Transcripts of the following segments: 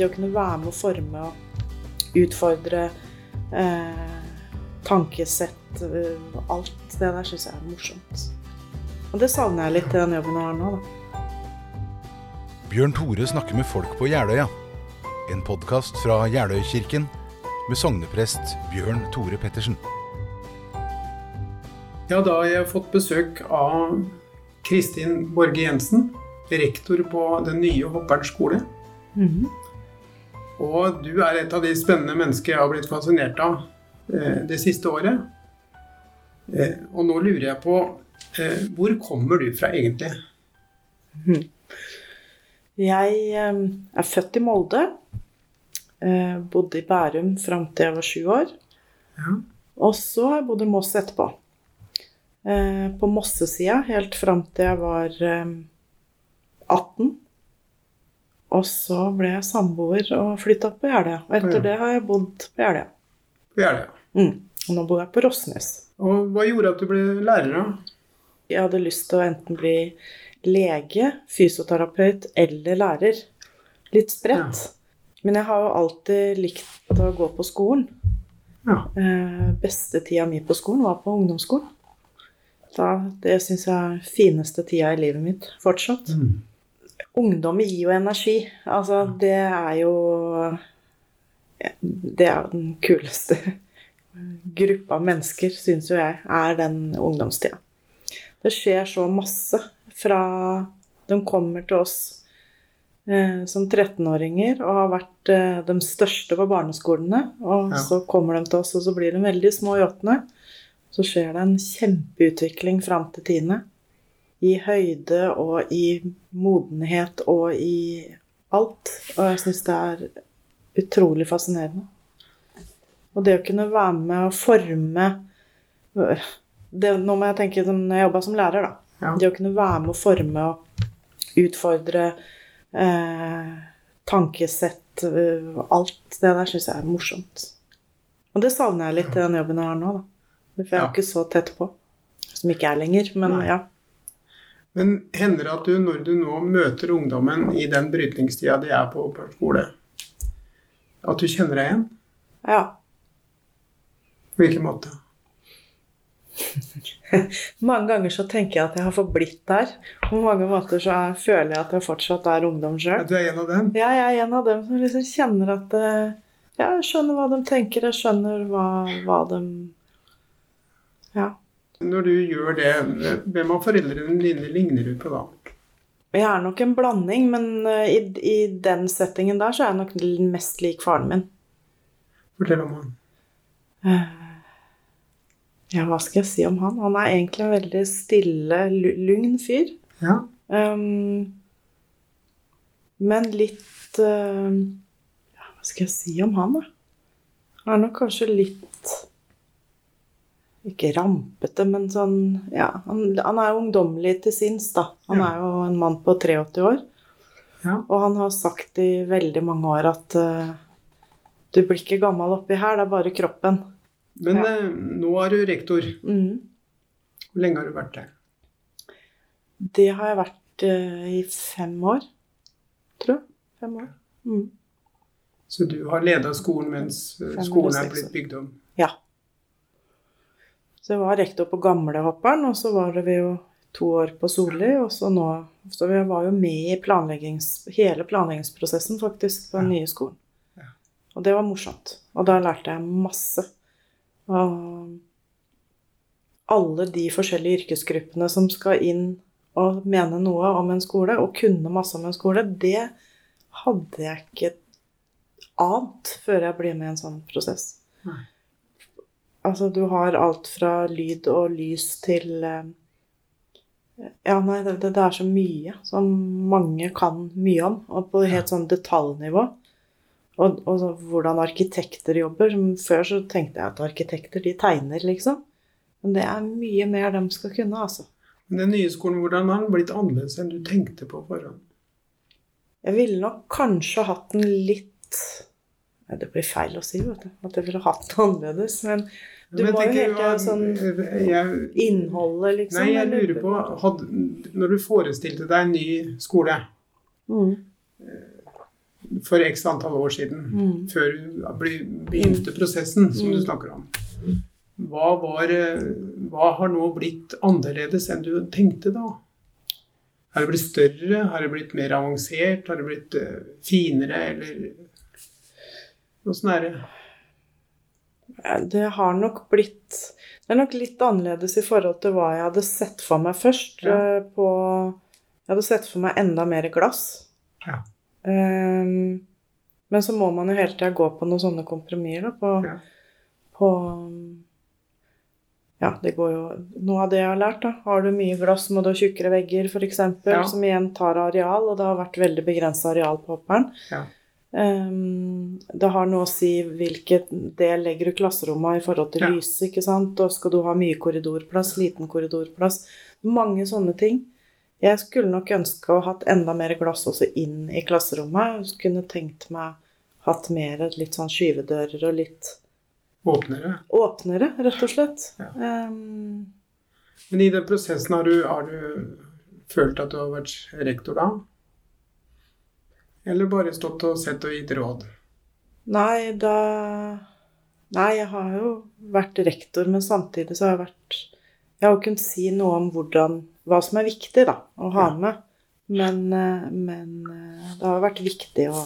Det å kunne være med å forme og utfordre eh, tankesett eh, Alt det der syns jeg er morsomt. Og det savner jeg litt i den jobben jeg har nå, da. Bjørn Tore snakker med folk på Jeløya. En podkast fra Jeløykirken med sogneprest Bjørn Tore Pettersen. Ja, da har jeg fått besøk av Kristin Borge Jensen, rektor på den nye Hopperen skole. Mhm. Og du er et av de spennende mennesker jeg har blitt fascinert av eh, det siste året. Eh, og nå lurer jeg på eh, hvor kommer du fra egentlig? Jeg eh, er født i Molde. Bodde i Bærum fram til jeg var sju år. Ja. Og så har jeg bodd i Moss etterpå. På Mossesida helt fram til jeg var eh, 18. Og så ble jeg samboer og flytta på Jeløya. Og etter Ja. det har jeg bodd på Jeløya. På Jeløya. Mm. Og nå bor jeg på Rossnes. Og hva gjorde at du ble lærer, da? Jeg hadde lyst til å enten bli lege, fysioterapeut eller lærer. Litt spredt. Men jeg har jo alltid likt å gå på skolen. Ja. Eh, beste tida mi på skolen var på ungdomsskolen. Da, det syns jeg er fineste tida i livet mitt fortsatt. Ungdom gir jo energi. Altså, det er jo Det er jo den kuleste gruppa mennesker, syns jo jeg, er den ungdomstida. Det skjer så masse fra de kommer til oss eh, som 13-åringer og har vært eh, de største på barneskolene. Og Ja. så kommer de til oss, og så blir de veldig små i åttende. Så skjer det en kjempeutvikling fram til tiende. I høyde og i modenhet og i alt. Og jeg syns det er utrolig fascinerende. Og det å kunne være med å forme det, Nå må jeg tenke som når jeg jobba som lærer, da. Ja. Det å kunne være med å forme og utfordre eh, tankesett eh, Alt det der syns jeg er morsomt. Og det savner jeg litt i den jobben jeg har nå, da. For jeg er Ja. ikke så tett på. Som ikke er lenger, men Nei. ja. Men hender det at du, når du nå møter ungdommen i den brytningstida de er på på skole, at du kjenner deg igjen? ja. På hvilken måte? Mange ganger så tenker jeg at jeg har forblitt der. På mange måter så er, føler jeg at jeg fortsatt er ungdom sjøl. Du er en av dem? Ja, jeg er en av dem som liksom kjenner at eh, ja, Jeg skjønner hva de tenker, jeg skjønner hva, hva de Ja. Når du gjør det, hvem av foreldrene dine ligner du på da? Jeg er nok en blanding, men eh, i, i den settingen der så er jeg nok mest lik faren min. Fortell om han. Ja, hva skal jeg si om han? Han er egentlig en veldig stille, lugn fyr. Ja. Um, men litt uh, ja, Hva skal jeg si om han, da? Han er nok kanskje litt Ikke rampete, men sånn Ja, han, han er jo ungdommelig til sinns, da. Han Ja. er jo en mann på 83 år. Ja. Og han har sagt i veldig mange år at uh, du blir ikke gammel oppi her, det er bare kroppen. Men Ja. eh, nå er du rektor. Mm. Hvor lenge har du vært der? Det har jeg vært uh, i fem år, tror jeg. Fem år. Mm. Så du har leda skolen mens eh, skolen er blitt bygd om? Ja. Så jeg var rektor på gamlehopperen, og så var det vi jo to år på Solli, og så nå Så vi var jo med i planleggings, hele planleggingsprosessen, faktisk, på den nye skolen. Og det var morsomt. Og da lærte jeg masse. Og alle de forskjellige yrkesgruppene som skal inn og mene noe om en skole, og kunne masse om en skole, det hadde jeg ikke ant før jeg ble med i en sånn prosess. Nei. Altså, du har alt fra lyd og lys til eh, Ja, nei, det, det er så mye som mange kan mye om, og på helt sånn detaljnivå. Og, og så hvordan arkitekter jobber. Som før så tenkte jeg at arkitekter, de tegner, liksom. Men det er mye mer de skal kunne, altså. Men Den nye skolen, hvordan har den blitt annerledes enn du tenkte på forhånd? Jeg ville nok kanskje hatt den litt Nei, Det blir feil å si, vet du. At jeg ville hatt det annerledes. Men du Men må jo helt hva- sånn jeg, innholdet, liksom. Nei, jeg lurer på hadde, Når du forestilte deg en ny skole, mm. for x antall år siden, Mm. før du begynte prosessen som du snakker om. Hva, var, hva har nå blitt annerledes enn du tenkte da? Har det blitt større? Har det blitt mer avansert? Har det blitt eh, finere, eller Åssen er det? Det har nok blitt Det er nok litt annerledes i forhold til hva jeg hadde sett for meg først. Ja. eh, På, jeg hadde sett for meg enda mer glass. Ja. Um, men så må man jo hele tida gå på noen sånne kompromisser. På, Ja. på Ja, det går jo Noe av det jeg har lært, da. Har du mye glass, må du ha tjukkere vegger, f.eks. Ja. Som igjen tar areal, og det har vært veldig begrensa areal på hopperen. Ja. Ehm, det har noe å si hvilket del legger du klasserommet i forhold til Ja. lyset, ikke sant. Og skal du ha mye korridorplass, liten korridorplass. Mange sånne ting. Jeg skulle nok ønske å ha hatt enda mer glass også inn i klasserommet. Jeg kunne tenkt meg hatt mer litt sånn skyvedører og litt Åpnere? åpnere, rett og slett. Ja. Um, Men i den prosessen har du, har du følt at du har vært rektor da? Eller bare stått og sett og gitt råd? nei, da Nei, jeg har jo vært rektor, men samtidig så har jeg vært Jeg har jo kunnet si noe om hvordan Hva som er viktig, da, å ha med. Men, eh, men eh, det har vært viktig å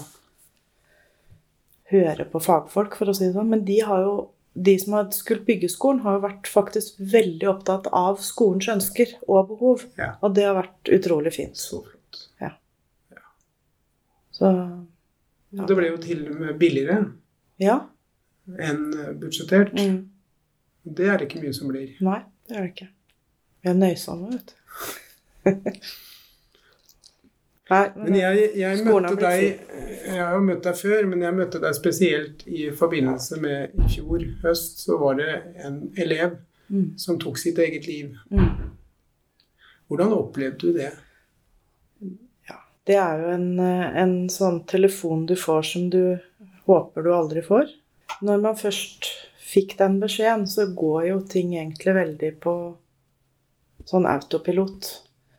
høre på fagfolk, for å si det sånn. Men de har jo de som har skulle bygge skolen, har jo vært faktisk veldig opptatt av skolens ønsker og behov. Ja. Og det har vært utrolig fint. Så flott. Så ja. det ble jo til og med billigere Ja. enn budsjettert. Mm. Det er det ikke mye som blir. Nei, det er det ikke. Vi er nøysomme, vet du. Nei, men, Men jeg, jeg møtte deg Jeg har jo møtt deg før, men jeg møtte deg spesielt i forbindelse med i fjor høst. Så var det en elev mm, som tok sitt eget liv. mm. Hvordan opplevde du det? Det er jo en, eh, en sånn telefon du får som du håper du aldri får. Når man først fikk den beskjeden, så går jo ting egentlig veldig på sånn autopilot.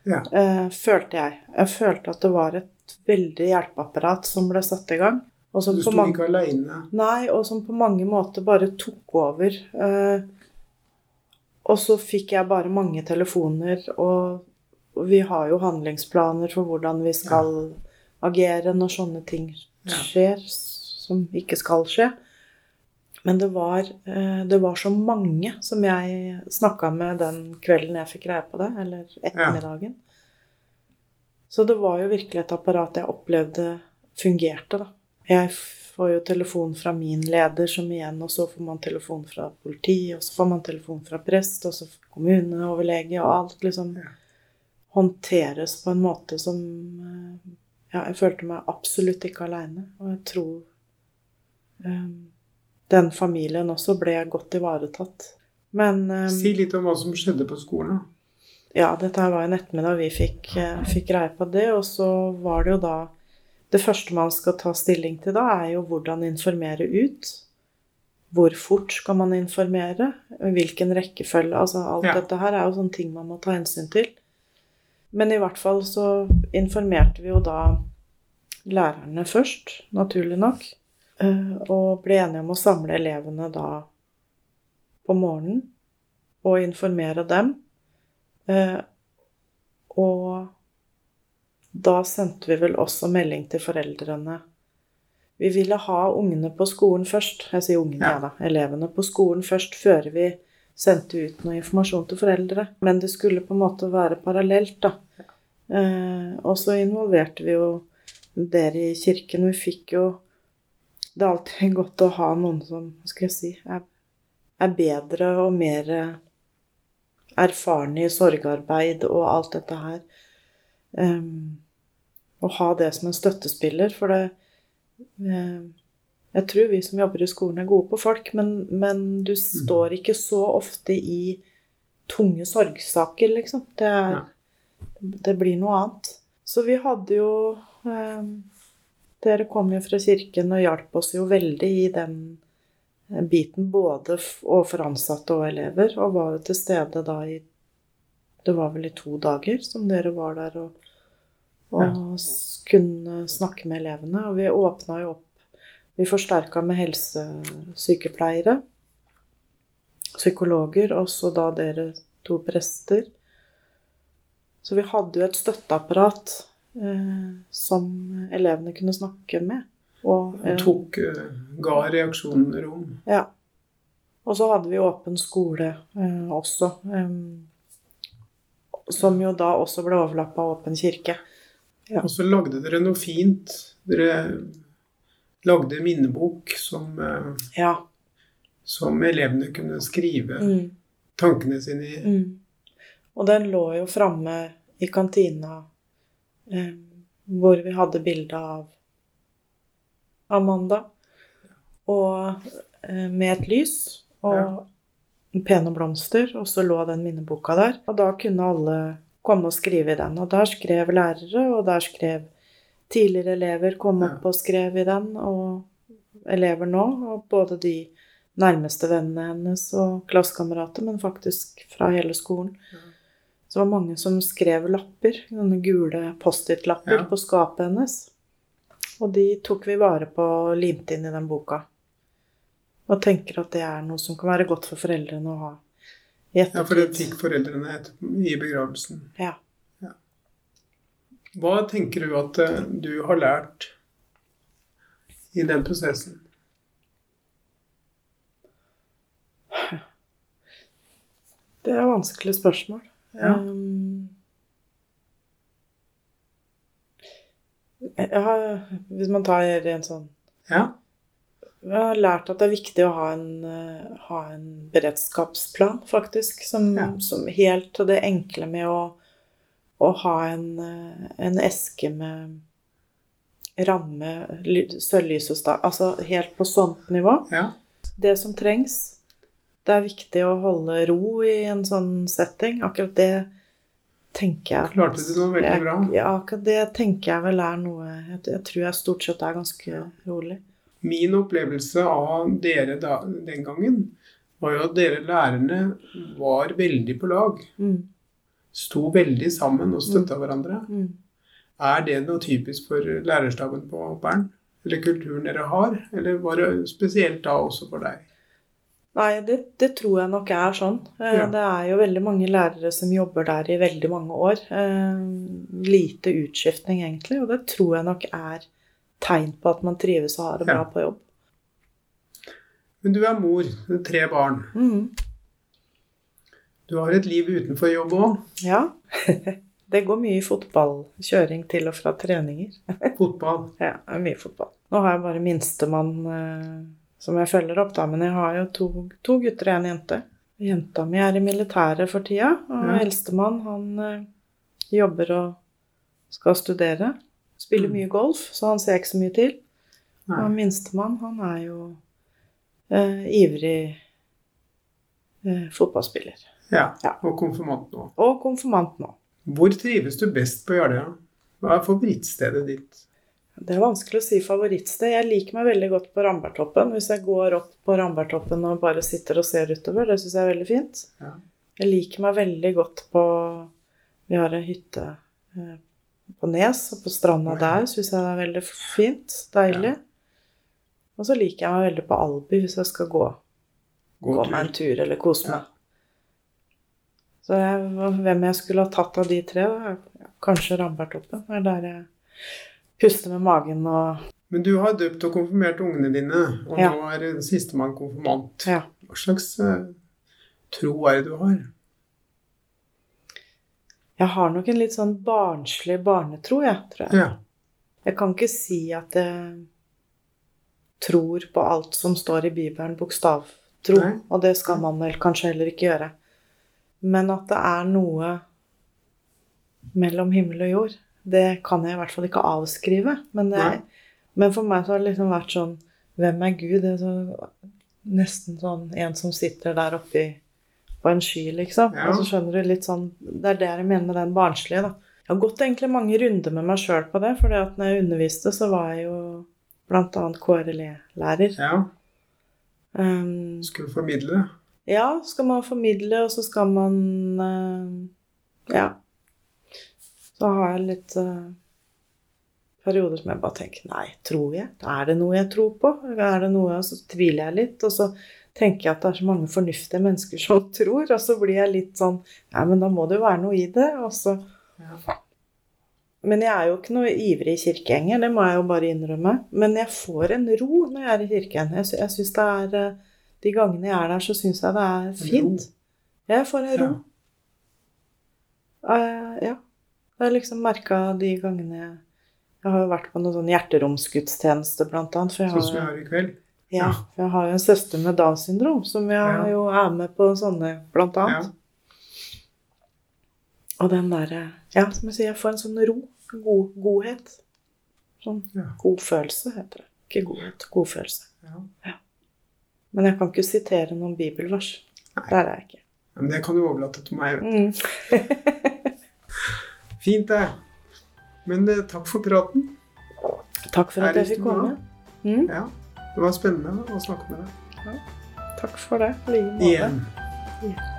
Ja. Eh, følte jeg. Jeg følte at det var et veldig hjelpeapparat som ble satt i gang. Og som Du sto mange ikke aleine. Nei, og som på mange måter bare tok over. Eh, og så fikk jeg bare mange telefoner, og vi har jo handlingsplaner for hvordan vi skal agere når sånne ting skjer som ikke skal skje. Men det var, eh, det var så mange som jeg snakka med den kvelden jeg fikk greie på det, eller ettermiddagen. Så det var jo virkelig et apparat jeg opplevde fungerte, da. Jeg får jo telefon fra min leder, som igjen, og så får man telefon fra politi, og så får man telefon fra prest, og så kommuneoverlege, og alt liksom Ja. Håndteres på en måte som eh, Ja, jeg følte meg absolutt ikke aleine, og jeg tror um, den familien også ble godt ivaretatt. Men um, Si litt om hva som skjedde på skolen. ja, dette her var en ettermiddag vi fikk, fikk greie på det, og så var det jo da Det første man skal ta stilling til da, er jo hvordan informere ut. Hvor fort skal man informere? Hvilken rekkefølge? Altså alt Ja. dette her er jo sånne ting man må ta hensyn til. Men i hvert fall så informerte vi jo da lærerne først, naturlig nok. eh, Og ble enige om å samle elevene da på morgenen og informere dem. Eh, og da sendte vi vel også melding til foreldrene. Vi ville ha ungene på skolen først. Jeg sier ungene, Ja. ja da. Elevene på skolen først før vi sendte ut noe informasjon til foreldre. Men det skulle på en måte være parallelt, da. Eh, og så involverte vi jo dere i kirken. Vi fikk jo Det er alltid godt å ha noen som hva skal jeg si, er, er bedre og mer erfarne i sorgarbeid og alt dette her. Um, å ha det som en støttespiller, for det eh, Jeg tror vi som jobber i skolen, er gode på folk, men, men du står ikke så ofte i tunge sorgsaker, liksom. Det, er, det blir noe annet. Så vi hadde jo eh, Dere kom jo fra kirken og hjalp oss jo veldig i den eh, biten, både overfor ansatte og elever, og var jo til stede da i Det var vel i to dager som dere var der og, og ja. kunne snakke med elevene. Og vi åpna jo opp Vi forsterka med helsesykepleiere, psykologer, og så da dere to prester. Så vi hadde jo et støtteapparat eh, som elevene kunne snakke med. Og, eh, Tok, eh, ga reaksjoner rom. ja. Og så hadde vi åpen skole eh, også. em, som jo da også ble overlappa av åpen kirke. Ja. Og så lagde dere noe fint. Dere lagde minnebok som, eh, Ja. som elevene kunne skrive Mm, tankene sine i. mm. Og den lå jo framme i kantina eh, hvor vi hadde bilde av Amanda. Og eh, med et lys og Ja. pene blomster, og så lå den minneboka der. Og da kunne alle komme og skrive i den. Og der skrev lærere, og der skrev tidligere elever kom opp og skrev i den, og elever nå, og både de nærmeste vennene hennes og klassekamerater, men faktisk fra hele skolen. Ja. Så det var mange som skrev lapper, sånne gule Post-It-lapper Ja. på skapet hennes. Og de tok vi vare på og limte inn i den boka. Og tenker at det er noe som kan være godt for foreldrene å ha i Ja, for det fikk foreldrene etterpå, i begravelsen. Ja. Hva tenker du at eh, du har lært i den prosessen? Det er vanskelige spørsmål. Ja. Um, jeg har, hvis man tar en sånn Ja. Jeg har lært at det er viktig å ha en, eh, ha en beredskapsplan, faktisk. Som, Ja. som helt til det enkle med å, å ha en, eh, en eske med ramme, sølvlys og stav Altså helt på sånt nivå. ja. Det som trengs. Det er viktig å holde ro i en sånn setting. Akkurat det tenker jeg Klarte du noe veldig bra? Ja, akkurat det tenker jeg vel er noe Jeg, jeg tror jeg stort sett er ganske rolig. Min opplevelse av dere da, den gangen var jo at dere lærerne var veldig på lag. Mm. Sto veldig sammen og støtta hverandre. Mm. Er det noe typisk for lærerstaben på Bern? Eller kulturen dere har? Eller var det spesielt da også for deg? Nei, det, det tror jeg nok er sånn. Eh, Ja. Det er jo veldig mange lærere som jobber der i veldig mange år. Eh, Lite utskiftning, egentlig. Og det tror jeg nok er tegn på at man trives og har det bra Ja. på jobb. Men du er mor, med tre barn. Mhm. Du har et liv utenfor jobb òg. Ja. Det går mye fotball. Kjøring til og fra treninger. Fotball. Ja, mye fotball. Nå har jeg bare minstemann eh, som jeg følger opp, da, men jeg har jo to, to gutter og en jente. Jenta mi er i militæret for tida, og Ja. eldstemann han eh, jobber og skal studere. Spiller mye golf, så han ser ikke så mye til. Og minstemann, han er jo eh, ivrig eh, fotballspiller. Ja. Ja. Og konfirmant nå. Og konfirmant nå. Hvor trives du best på Jeløya? Hva er favorittstedet ditt? Det er vanskelig å si favorittsted. Jeg liker meg veldig godt på Rambertoppen. Hvis jeg går opp på Rambertoppen og bare sitter og ser utover, det syns jeg er veldig fint. Ja. Jeg liker meg veldig godt på Vi har en hytte eh, på Nes, og på stranda der syns jeg det er veldig fint. Deilig. Og så liker jeg meg veldig på Alby hvis jeg skal gå, Gå gå meg en tur eller kose Ja. meg. Så jeg, hvem jeg skulle ha tatt av de tre, da? Kanskje Rambertoppen. Det er der jeg puster med magen og Men du har døpt og konfirmert ungene dine, og Ja. nå er sistemann konfirmant. Ja. Hva slags eh, tro er det du har? Jeg har nok en litt sånn barnslig barnetro, jeg, tror jeg. Ja. Jeg kan ikke si at jeg tror på alt som står i Bibelen, bokstavtro. Nei. Og det skal man vel kanskje heller ikke gjøre. Men at det er noe mellom himmel og jord, det kan jeg i hvert fall ikke avskrive. Men, det, men for meg så har det liksom vært sånn Hvem er Gud? Det er så, nesten sånn en som sitter der oppe i, på en sky, liksom. Ja. Og så skjønner du litt sånn Det er det jeg mener med den barnslige, da. Jeg har gått egentlig mange runder med meg sjøl på det, for at når jeg underviste, så var jeg jo bl.a. KRLE-lærer. ja. Um, du formidle ja, skal man formidle, og så skal man eh, Ja. Så har jeg litt uh, perioder som jeg bare tenker Nei, tror jeg? Er det noe jeg tror på? Er det noe, Så tviler jeg litt. Og så tenker jeg at det er så mange fornuftige mennesker som tror, og så blir jeg litt sånn Nei, men da må det jo være noe i det. Og så Ja. Men jeg er jo ikke noe ivrig kirkegjenger, det må jeg jo bare innrømme. Men jeg får en ro når jeg er i kirken. Jeg, sy jeg synes det er eh, De gangene jeg er der, så syns jeg det er fint. Jeg får en ro. Ja. Uh, ja. Jeg har liksom merka de gangene jeg Jeg har jo vært på noen sånn hjerteromsgudstjeneste, blant annet. Jeg Sånn som vi har, i kveld. ja, for jeg har jo en søster med Downs syndrom, som jeg Ja. jo er med på sånne, blant Ja. annet. Og den derre Ja, som jeg sier, jeg får en sånn ro. God, godhet. Sånn Ja. godfølelse, heter det. Ikke godhet, godfølelse. Ja. Men jeg kan ikke sitere noen bibelvers. Nei. Der er jeg ikke. Men det kan du overlate til meg. vet du. Mm. Fint, det. Men eh, takk for praten. Takk for at jeg fikk komme. Mm. Ja, Det var spennende å snakke med deg. Takk for det. i like måte. Igjen. Ja.